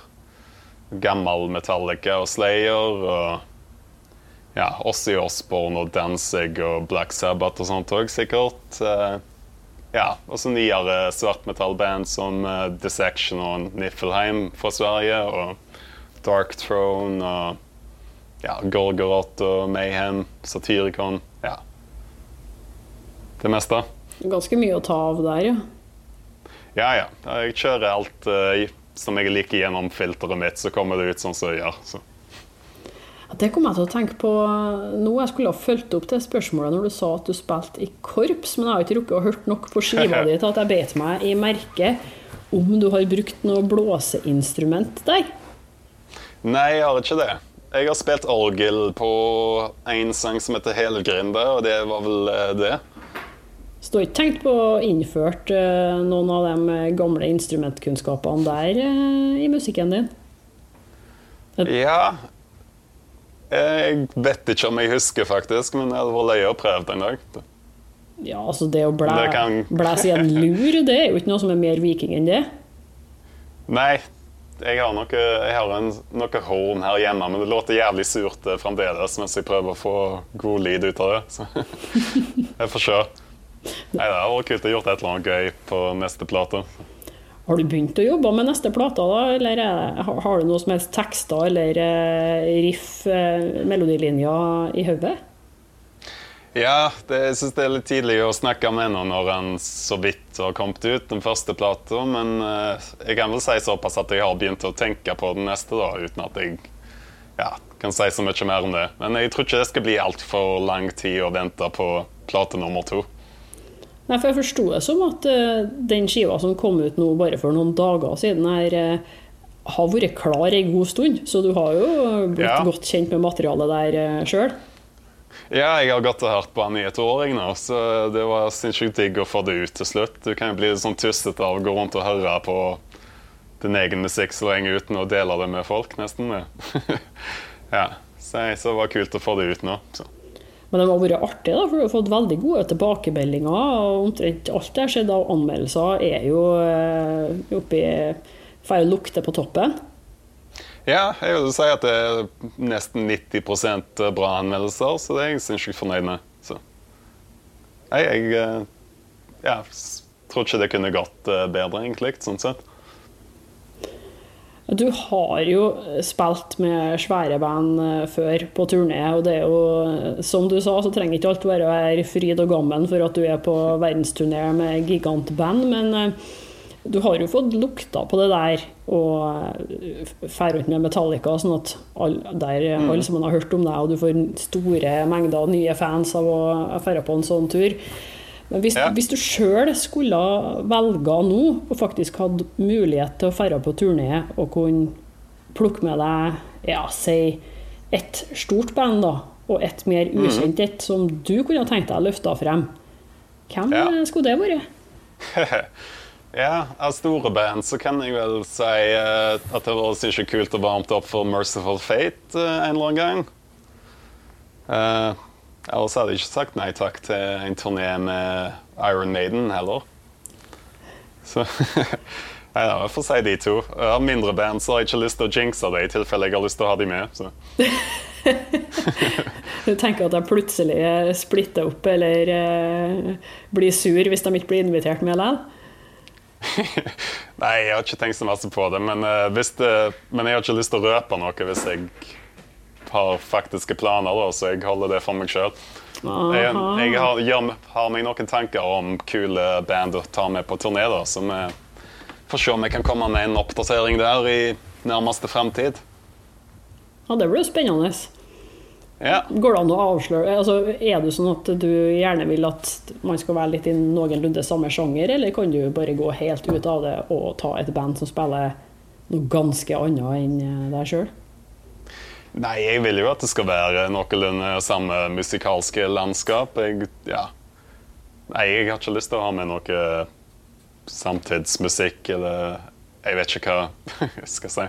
Gammel Metallica og Slayer. Og ja, Ossie Osbourne og Danzig og Black Sabbath og sånt òg, sikkert. Eh, ja, og så nyere svartmetallband som uh, Dissection og Niffelheim fra Sverige. Og Dark Throne og ja, Gorgoroth og Mayhem, Satyricon. Ja. Det meste. Ganske mye å ta av der, ja. Ja, ja. Jeg kjører alt eh, som jeg liker gjennom filteret mitt, så kommer det ut sånn som det gjør. Så. Det kom jeg til å tenke på nå. Jeg skulle ha fulgt opp det spørsmålet når du sa at du spilte i korps, men jeg har ikke rukket å hørt nok på skiva (laughs) di til at jeg beit meg i merket om du har brukt noe blåseinstrument der. Nei, jeg har ikke det. Jeg har spilt orgel på en sang som heter Helgrinde, og det var vel eh, det. Så du har ikke tenkt på å innføre eh, noen av de gamle instrumentkunnskapene der eh, i musikken din? Ja Jeg vet ikke om jeg husker, faktisk, men jeg hadde vært løye å prøve en dag. Ja, altså det å blæ Det kan- blæse i en lur, det er jo ikke noe som er mer viking enn det. Nei, jeg har, noe, jeg har en, noe horn her hjemme, men det låter jævlig surt eh, fremdeles mens jeg prøver å få god lyd ut av det. Så (laughs) jeg får se. Nei, det hadde vært kult å gjort et eller annet gøy på neste plate. Har du begynt å jobbe med neste plate, da? Eller er det, har, har du noe som helst tekster eller eh, riff, eh, melodilinjer i hodet? Ja, det, jeg syns det er litt tidlig å snakke om ennå når han så vidt har kommet ut, den første plata. Men eh, jeg kan vel si såpass at jeg har begynt å tenke på den neste, da, uten at jeg ja, kan si så mye mer om det. Men jeg tror ikke det skal bli altfor lang tid å vente på plate nummer to. Nei, for Jeg forsto det som at uh, den skiva som kom ut nå bare for noen dager siden, her, uh, har vært klar ei god stund. Så du har jo blitt Ja. godt kjent med materialet der uh, sjøl. Ja, jeg har gått og hørt på han i et år, jeg nå, så det var sinnssykt digg å få det ut til slutt. Du kan jo bli sånn tussete av å gå rundt og høre på din egen musikk så lenge uten å dele det med folk, nesten. (laughs) ja, så, så det var kult å få det ut nå. Så. Men det har vært artig, da, for du har fått veldig gode tilbakemeldinger. og Omtrent alt det har skjedd av anmeldelser, er jo eh, oppi Får lukte på toppen. Ja, jeg vil si at det er nesten 90% bra anmeldelser, så det er jeg sinnssykt fornøyd med. Så. Nei, jeg eh, ja, tror ikke det kunne gått eh, bedre, egentlig, sånn sett. Du har jo spilt med svære band eh, før på turné, og det er jo, eh, som du sa, så trenger ikke alt være å være fryd og gammen for at du er på verdensturné med gigantband, men eh, du har jo fått lukta på det der og fer rundt med Metallica, sånn at alle, der, alle sammen har hørt om deg, og du får store mengder nye fans av å ferde på en sånn tur. Men hvis, Ja. hvis du sjøl skulle velge nå, og faktisk hadde mulighet til å dra på turné og kunne plukke med deg ja, si et stort band da, og et mer Mhm. ukjent et som du kunne tenkt deg å løfte frem, hvem Ja. skulle det vært? (laughs) Ja, av store band så kan jeg vel si uh, at det var ikke kult å varme opp for Merciful Fate uh, en eller annen gang. Uh, ellers hadde jeg ikke sagt nei takk til en turné med Iron Maiden heller. Så (laughs) Nei da, jeg får si de to. Jeg har mindre band så har jeg ikke lyst til å jinxe det i tilfelle jeg har lyst til å ha de med. Så. (laughs) Du tenker at de plutselig splitter opp eller eh, blir sur hvis de ikke blir invitert med likevel? (laughs) Nei, jeg har ikke tenkt så masse på det, men, eh, hvis det, men jeg har ikke lyst til å røpe noe hvis jeg har faktiske planer, da, så jeg holder det for meg sjøl. Jeg, jeg har, gjør, har meg noen tanker om kule band å ta med på turné, da, så vi får se om jeg kan komme med en oppdatering der i nærmeste fremtid. Ja, det blir spennende. Ja. Går det an å avsløre altså, Er det sånn at du gjerne vil at man skal være litt i noenlunde samme sjanger, eller kan du bare gå helt ut av det og ta et band som spiller noe ganske annet enn deg sjøl? Nei, jeg vil jo at det skal være noenlunde samme musikalske landskap. Jeg, ja. Nei, jeg har ikke lyst til å ha med noe samtidsmusikk eller Jeg vet ikke hva (laughs) jeg skal si.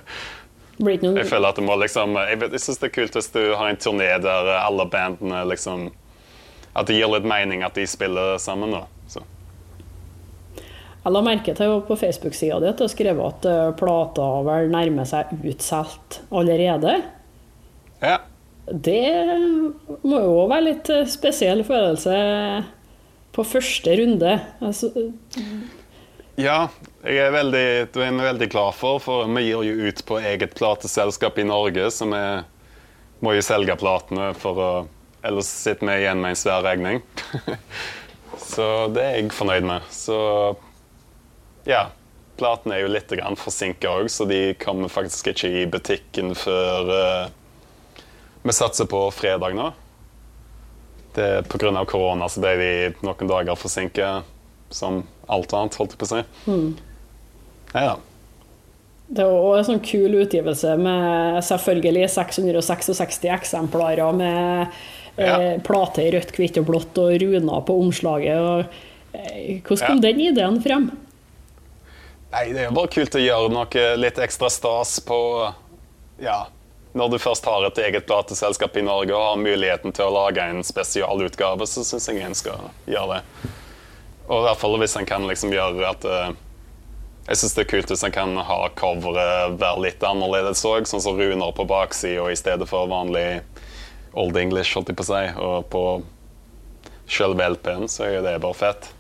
Jeg føler at det må liksom Jeg, vet- jeg syns det er kult hvis du har en turné der alle bandene liksom At det gir litt mening at de spiller sammen, da. Så. Jeg la merke til på Facebook-sida di at du har skrevet at eh, plata vel nærmer seg utsolgt allerede. Ja. Det må jo òg være litt eh, spesiell følelse på første runde. Altså, ja, jeg er veldig, det er veldig glad for, for vi gir jo ut på eget plateselskap i Norge, så vi må jo selge platene for å Ellers sitter vi igjen med en svær regning. (laughs) så det er jeg fornøyd med. Så ja. Platene er jo litt forsinka òg, så de kommer faktisk ikke i butikken før eh, Vi satser på fredag nå. Det er Pga. korona så ble de noen dager forsinka, som alt annet, holdt jeg på å si. Ja, ja. det er òg en sånn kul utgivelse med selvfølgelig 666 eksemplarer med Ja. eh, plate i rødt, hvitt og blått og runer på omslaget. Og, eh, hvordan kom Ja. den ideen frem? Nei, det er jo bare kult å gjøre noe litt ekstra stas på Ja, når du først har et eget plateselskap i Norge og har muligheten til å lage en spesialutgave, så syns jeg en skal gjøre det. Og i hvert fall hvis en kan liksom gjøre at eh, jeg syns det er kult hvis en kan ha coveret være litt annerledes òg, sånn som runer på baksida i stedet for vanlig Old English, holdt jeg på å si. Og på selve LP-en så er det bare fett.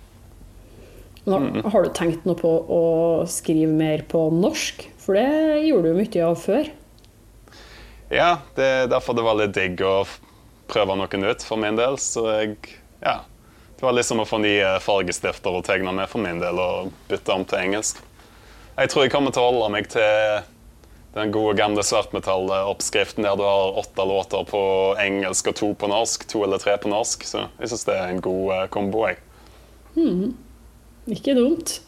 Nå, Har du tenkt noe på å skrive mer på norsk? For det gjorde du mye av før. Ja, det er derfor det var litt digg å prøve noe nytt for min del. Så jeg Ja. Det var liksom å få nye fargestifter å tegne med for min del og bytte om til engelsk. Jeg tror jeg kommer til å holde meg til den gode gamle svartmetalloppskriften der du har åtte låter på engelsk og to på norsk. To eller tre på norsk. Så jeg syns det er en god eh, kombo. jeg. Hmm. Ikke dumt.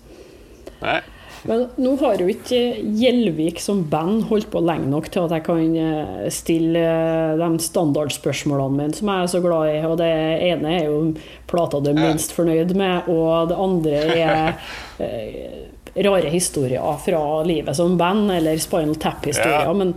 Nei. Men nå har jo ikke Gjelvik som band holdt på lenge nok til at jeg kan eh, stille eh, de standardspørsmålene mine som jeg er så glad i. Og det ene er jo plata du er minst fornøyd med, og det andre er (laughs) eh, rare historier fra livet som band, eller Spinal Tap-historier. Men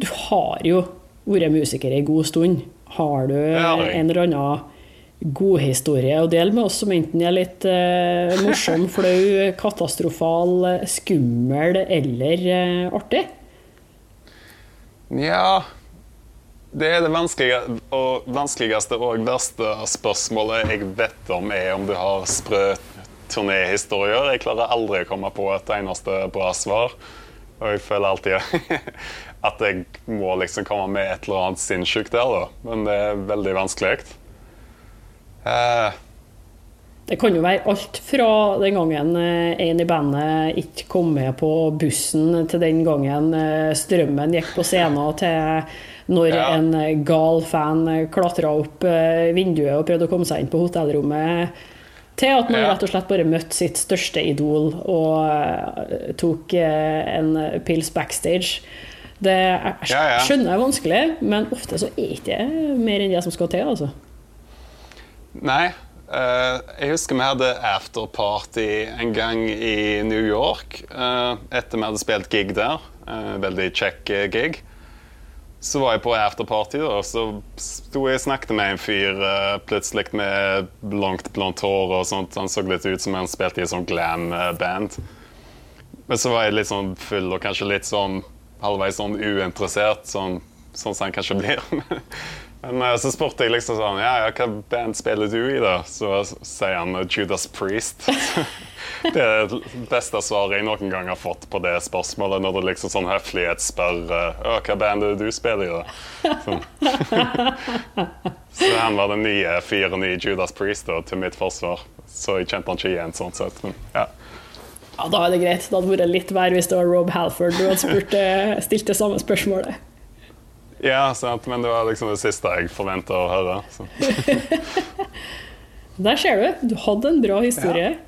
du har jo vært musiker ei god stund. Har du en eller annen god historie å dele med oss som enten er litt eh, morsom, (laughs) flau, katastrofal, skummel eller eh, artig? Nja Det er det vanskelige, og vanskeligste og verste spørsmålet jeg vet om, er om du har sprø turnéhistorier. Jeg klarer aldri å komme på et eneste bra svar. Og jeg føler alltid (laughs) at jeg må liksom komme med et eller annet sinnssykt der, da. Men det er veldig vanskelig. Eh, Det kan jo være alt fra den gangen eh, en i bandet ikke kom med på bussen, til den gangen eh, strømmen gikk på scenen, til når Ja. en gal fan klatra opp vinduet og prøvde å komme seg inn på hotellrommet. Til at man Ja. rett og slett bare møtte sitt største idol og tok en pils backstage. Det er, ja. skjønner jeg er vanskelig, men ofte så er ikke mer enn det som skal til. altså. Nei. Uh, jeg husker vi hadde afterparty en gang i New York uh, etter vi hadde spilt gig der. Uh, veldig kjekk gig. Så var jeg på afterparty, da, og så sto jeg og snakket med en fyr plutselig med langt, blondt hår og sånt. Han så litt ut som han spilte i et sånn glam-band. Men så var jeg litt sånn full og kanskje litt sånn halvveis sånn uinteressert, sånn, sånn som han kanskje blir. (laughs) Men eh, så spurte jeg liksom sånn Ja, ja, hva band spiller du i, da? Så sier han eh, Judas Priest. (laughs) det er det beste svaret jeg noen gang har fått på det spørsmålet, når du liksom sånn høflighet spør eh, hva band er det du spiller i, da? Sånn. så han var den nye fyren i Judas Priest, da, til mitt forsvar. Så jeg kjente han ikke igjen sånn sett. Men ja. Ja, Da er det greit. Det hadde vært litt verre hvis det var Rob Halford du hadde spurt, stilt det samme spørsmålet. Ja, sant, men det var liksom det siste jeg forventa å høre. Så. (laughs) Der ser du. Du hadde en bra historie.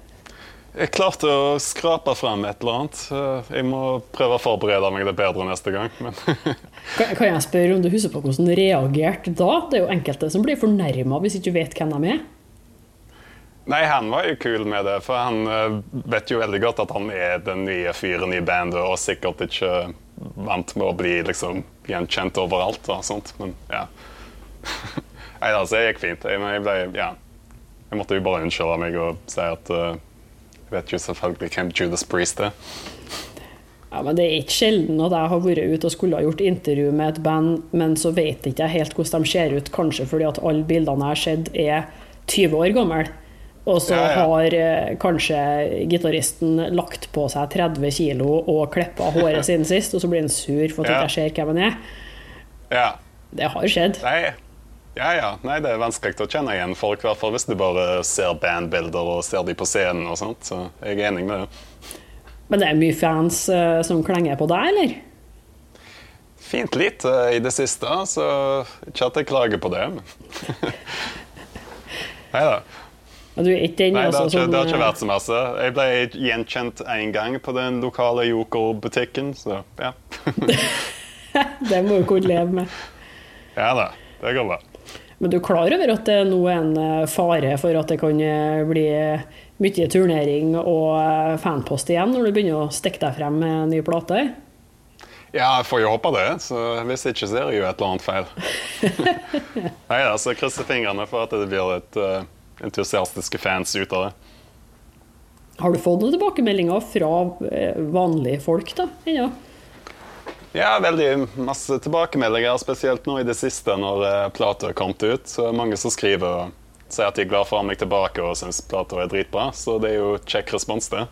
Jeg klarte å skrape fram et eller annet. Eh, Jeg må prøve å forberede meg det bedre neste gang. Men (laughs) Kan, kan jeg spørre om du husker på hvordan du reagerte da? Det er jo enkelte som blir fornærma hvis ikke du vet hvem de er. Nei, han var jo kul med det, for han eh, vet jo veldig godt at han er den nye fyren i bandet, og sikkert ikke vant med å bli liksom gjenkjent overalt. og sånt, men ja. (laughs) Nei, altså, det gikk fint. Jeg, jeg, ble, ja. jeg måtte jo bare unnskylde meg og si at uh, jeg vet jo selvfølgelig hvem Judas Priest er. Ja, men Det er ikke sjelden at jeg har vært ute og skulle ha gjort intervju med et band, men så vet ikke jeg helt hvordan de ser ut, kanskje fordi at alle bildene jeg har sett, er 20 år gamle. Og så Ja, ja. har eh, kanskje gitaristen lagt på seg 30 kilo og klippa håret siden sist, og så blir han sur for at Ja. jeg ser hvem han er. Ja. Det har skjedd. Nei. Ja, ja. Nei, det er vanskelig å kjenne igjen folk, i hvert fall hvis du bare ser bandbilder og ser de på scenen og sånt. Så jeg er enig med det. Men det er mye fans eh, som klenger på deg, eller? Fint lite i det siste, så ikke at jeg klager på det. (laughs) Nei da. Og Du er ikke den Nei, det har, altså, ikke, det har ikke vært så masse. Jeg ble gjenkjent én gang på den lokale Joker-butikken, så ja. eh, (laughs) Det må du kunne leve med. (laughs) Ja da, det går bra. Men du er klar over at det nå er en eh, fare for at det kan eh, bli mye turnering og eh, fanpost igjen når du begynner å stikke deg frem med nye ny plate? Ja, jeg får jo håpe det. Så hvis ikke, så er det jo et eller annet feil. (laughs) Nei da, så krysser fingrene for at det blir litt eh, entusiastiske fans ut av det. Har du fått noen tilbakemeldinger fra eh, vanlige folk, da? ennå? Ja, veldig masse tilbakemeldinger, spesielt nå i det siste når uh, plata er kommet ut. Så er det mange som skriver og sier at de er glad for å ha meg tilbake og syns plata er dritbra. Så det er jo kjekk respons, det.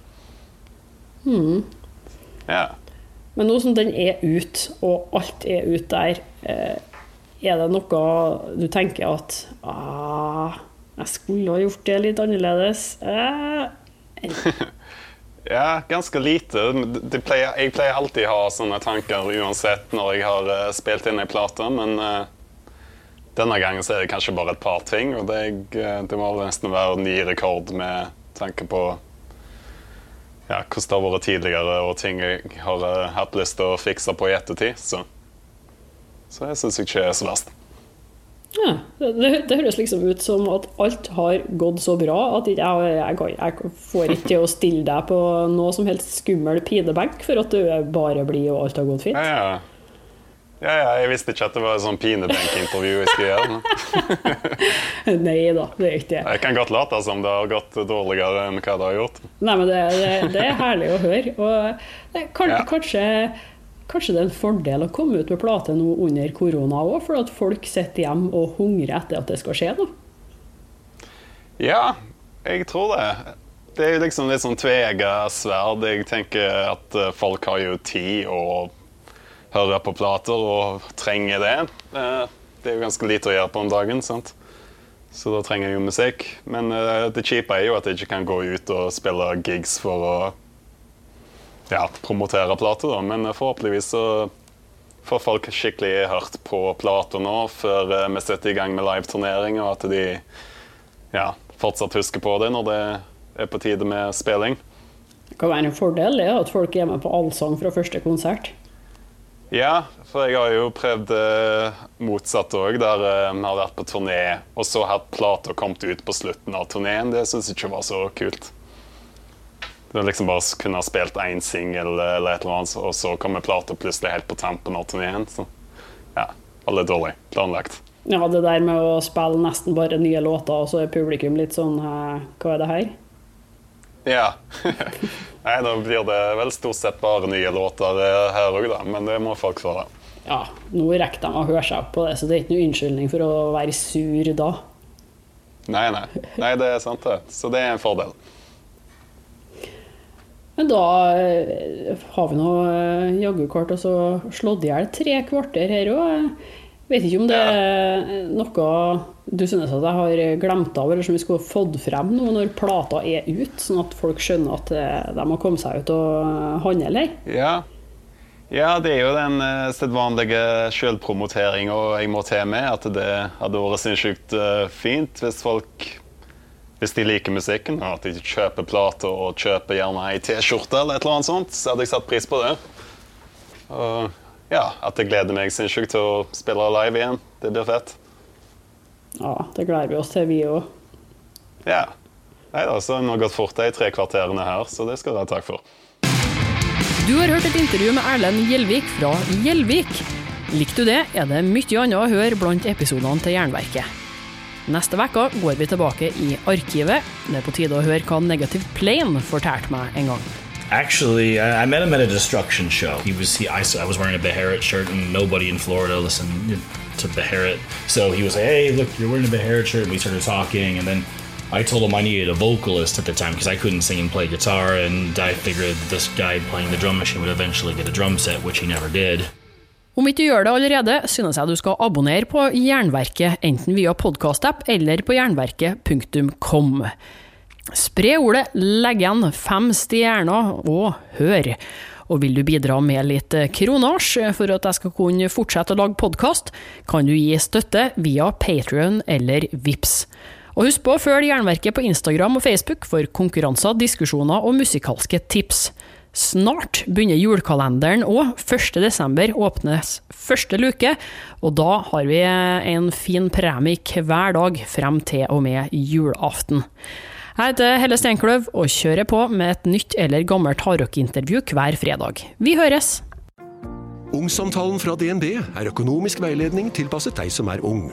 Ja. Men nå som den er ut, og alt er ut der, eh, er det noe du tenker at ah, jeg skulle ha gjort det litt annerledes? Eh, (laughs) Ja, ganske lite. Pleier, jeg pleier alltid å ha sånne tanker uansett når jeg har eh, spilt inn ei plate, men uh, denne gangen så er det kanskje bare et par ting. Og det, eh, det må nesten være ny rekord med tanke på ja, hvordan det har vært tidligere, og ting jeg har hatt lyst til å fikse på i ettertid. Så, så jeg syns ikke det er så verst. Ja, det, det høres liksom ut som at alt har gått så bra at jeg, jeg, jeg, får ikke til å stille deg på noe som helst skummel pinebenk for at du bare blir og alt har gått fint. Ja, ja. Ja, ja, jeg visste ikke at det var et sånn pinebenkintervju jeg skulle gjøre. (laughs) Nei da, det er ikke det. Jeg kan godt late som det har gått dårligere enn hva det har gjort. Nei, men det, det, det er herlig å høre. Og det, kan, Ja. kanskje, kanskje det er en fordel å komme ut med plate nå under korona òg, for at folk sitter hjemme og hungrer etter at det skal skje noe. Ja, jeg tror det. Det er jo liksom litt sånn tvega sverd. Jeg tenker at eh, folk har jo tid å høre på plater og trenger det. Eh, Det er jo ganske lite å gjøre på om dagen, sant? så da trenger jeg jo musikk. Men eh, det kjipe er jo at jeg ikke kan gå ut og spille gigs for å ja, promotere plater, da. Men forhåpentligvis så får folk skikkelig hørt på plater nå før eh, vi setter i gang med liveturnering, og at de ja, fortsatt husker på det når det er på tide med spilling. Det kan være en fordel det, at folk er med på allsang fra første konsert. Ja, for jeg har jo prøvd eh, motsatt òg, der eh, vi har vært på turné og så hatt plata kommet ut på slutten av turneen. Det syns jeg ikke var så kult. Det er liksom bare kunne ha spilt én singel eller et eller annet, og så kommer plata plutselig helt på tampen av turneen. Så ja, veldig dårlig planlagt. Ja, det der med å spille nesten bare nye låter, og så er publikum litt sånn Hva er det her? Ja. (laughs) Nei, da blir det vel stort sett bare nye låter eh, her òg, da. Men det må folk få. Ja, nå rekker de å høre seg opp på det, så det er ikke noe unnskyldning for å være sur da. Nei, nei. Nei, det er sant, det. Så det er en fordel. Men da eh, har vi nå eh, jaggu klart å slått i hjel tre kvarter her òg. Vet ikke om det er noe du synes at jeg har glemt av, eller som vi skulle fått frem nå når plata er ut, sånn at folk skjønner at eh, de må komme seg ut og handle her. Ja. ja, det er jo den sedvanlige sjølpromoteringa jeg må til med. At det hadde vært sinnssykt fint hvis folk hvis de liker musikken, og at de kjøper plater og kjøper gjerne ei T-skjorte eller et eller annet sånt, så hadde jeg satt pris på det. Og ja, at jeg gleder meg sinnssykt til å spille live igjen. Det blir fett. Ja, det gleder vi oss til, vi òg. Ja. Nei da, så har det gått fort de tre kvarterene her, så det skal du ha takk for. Du har hørt et intervju med Erlend Gjelvik fra Gjelvik. Likte du det, er det mye annet å høre blant episodene til Jernverket. Neste uke går vi tilbake i arkivet. Det er på tide å høre hva Negative Plane fortalte meg en gang. Actually, I, met him at a destruction show. He was he, I, I was wearing a Beharit shirt, and nobody in Florida listened to Beharit. So he was like, "Hey, look, you're wearing a Beharit shirt." And we started talking, and then I told him I needed a vocalist at the time because I couldn't sing and play guitar, and I figured this guy playing the drum machine would eventually get a drum set, which he never did. Om ikke du gjør det allerede, synes jeg du skal abonnere på Jernverket, enten via podkast-app eller på jernverket.kom. Spre ordet, legg igjen fem stjerner, og hør. Og vil du bidra med litt kronasj for at jeg skal kunne fortsette å lage podkast, kan du gi støtte via Patrion eller Vips. Og husk på å følge Jernverket på Instagram og Facebook for konkurranser, diskusjoner og musikalske tips. Snart begynner julekalenderen, og 1. desember åpnes første luke. Og da har vi en fin premie hver dag frem til og med julaften. Jeg heter Helle Steinkløv og kjører på med et nytt eller gammelt hardrockintervju hver fredag. Vi høres! Ungsamtalen fra DNB er økonomisk veiledning tilpasset deg som er ung.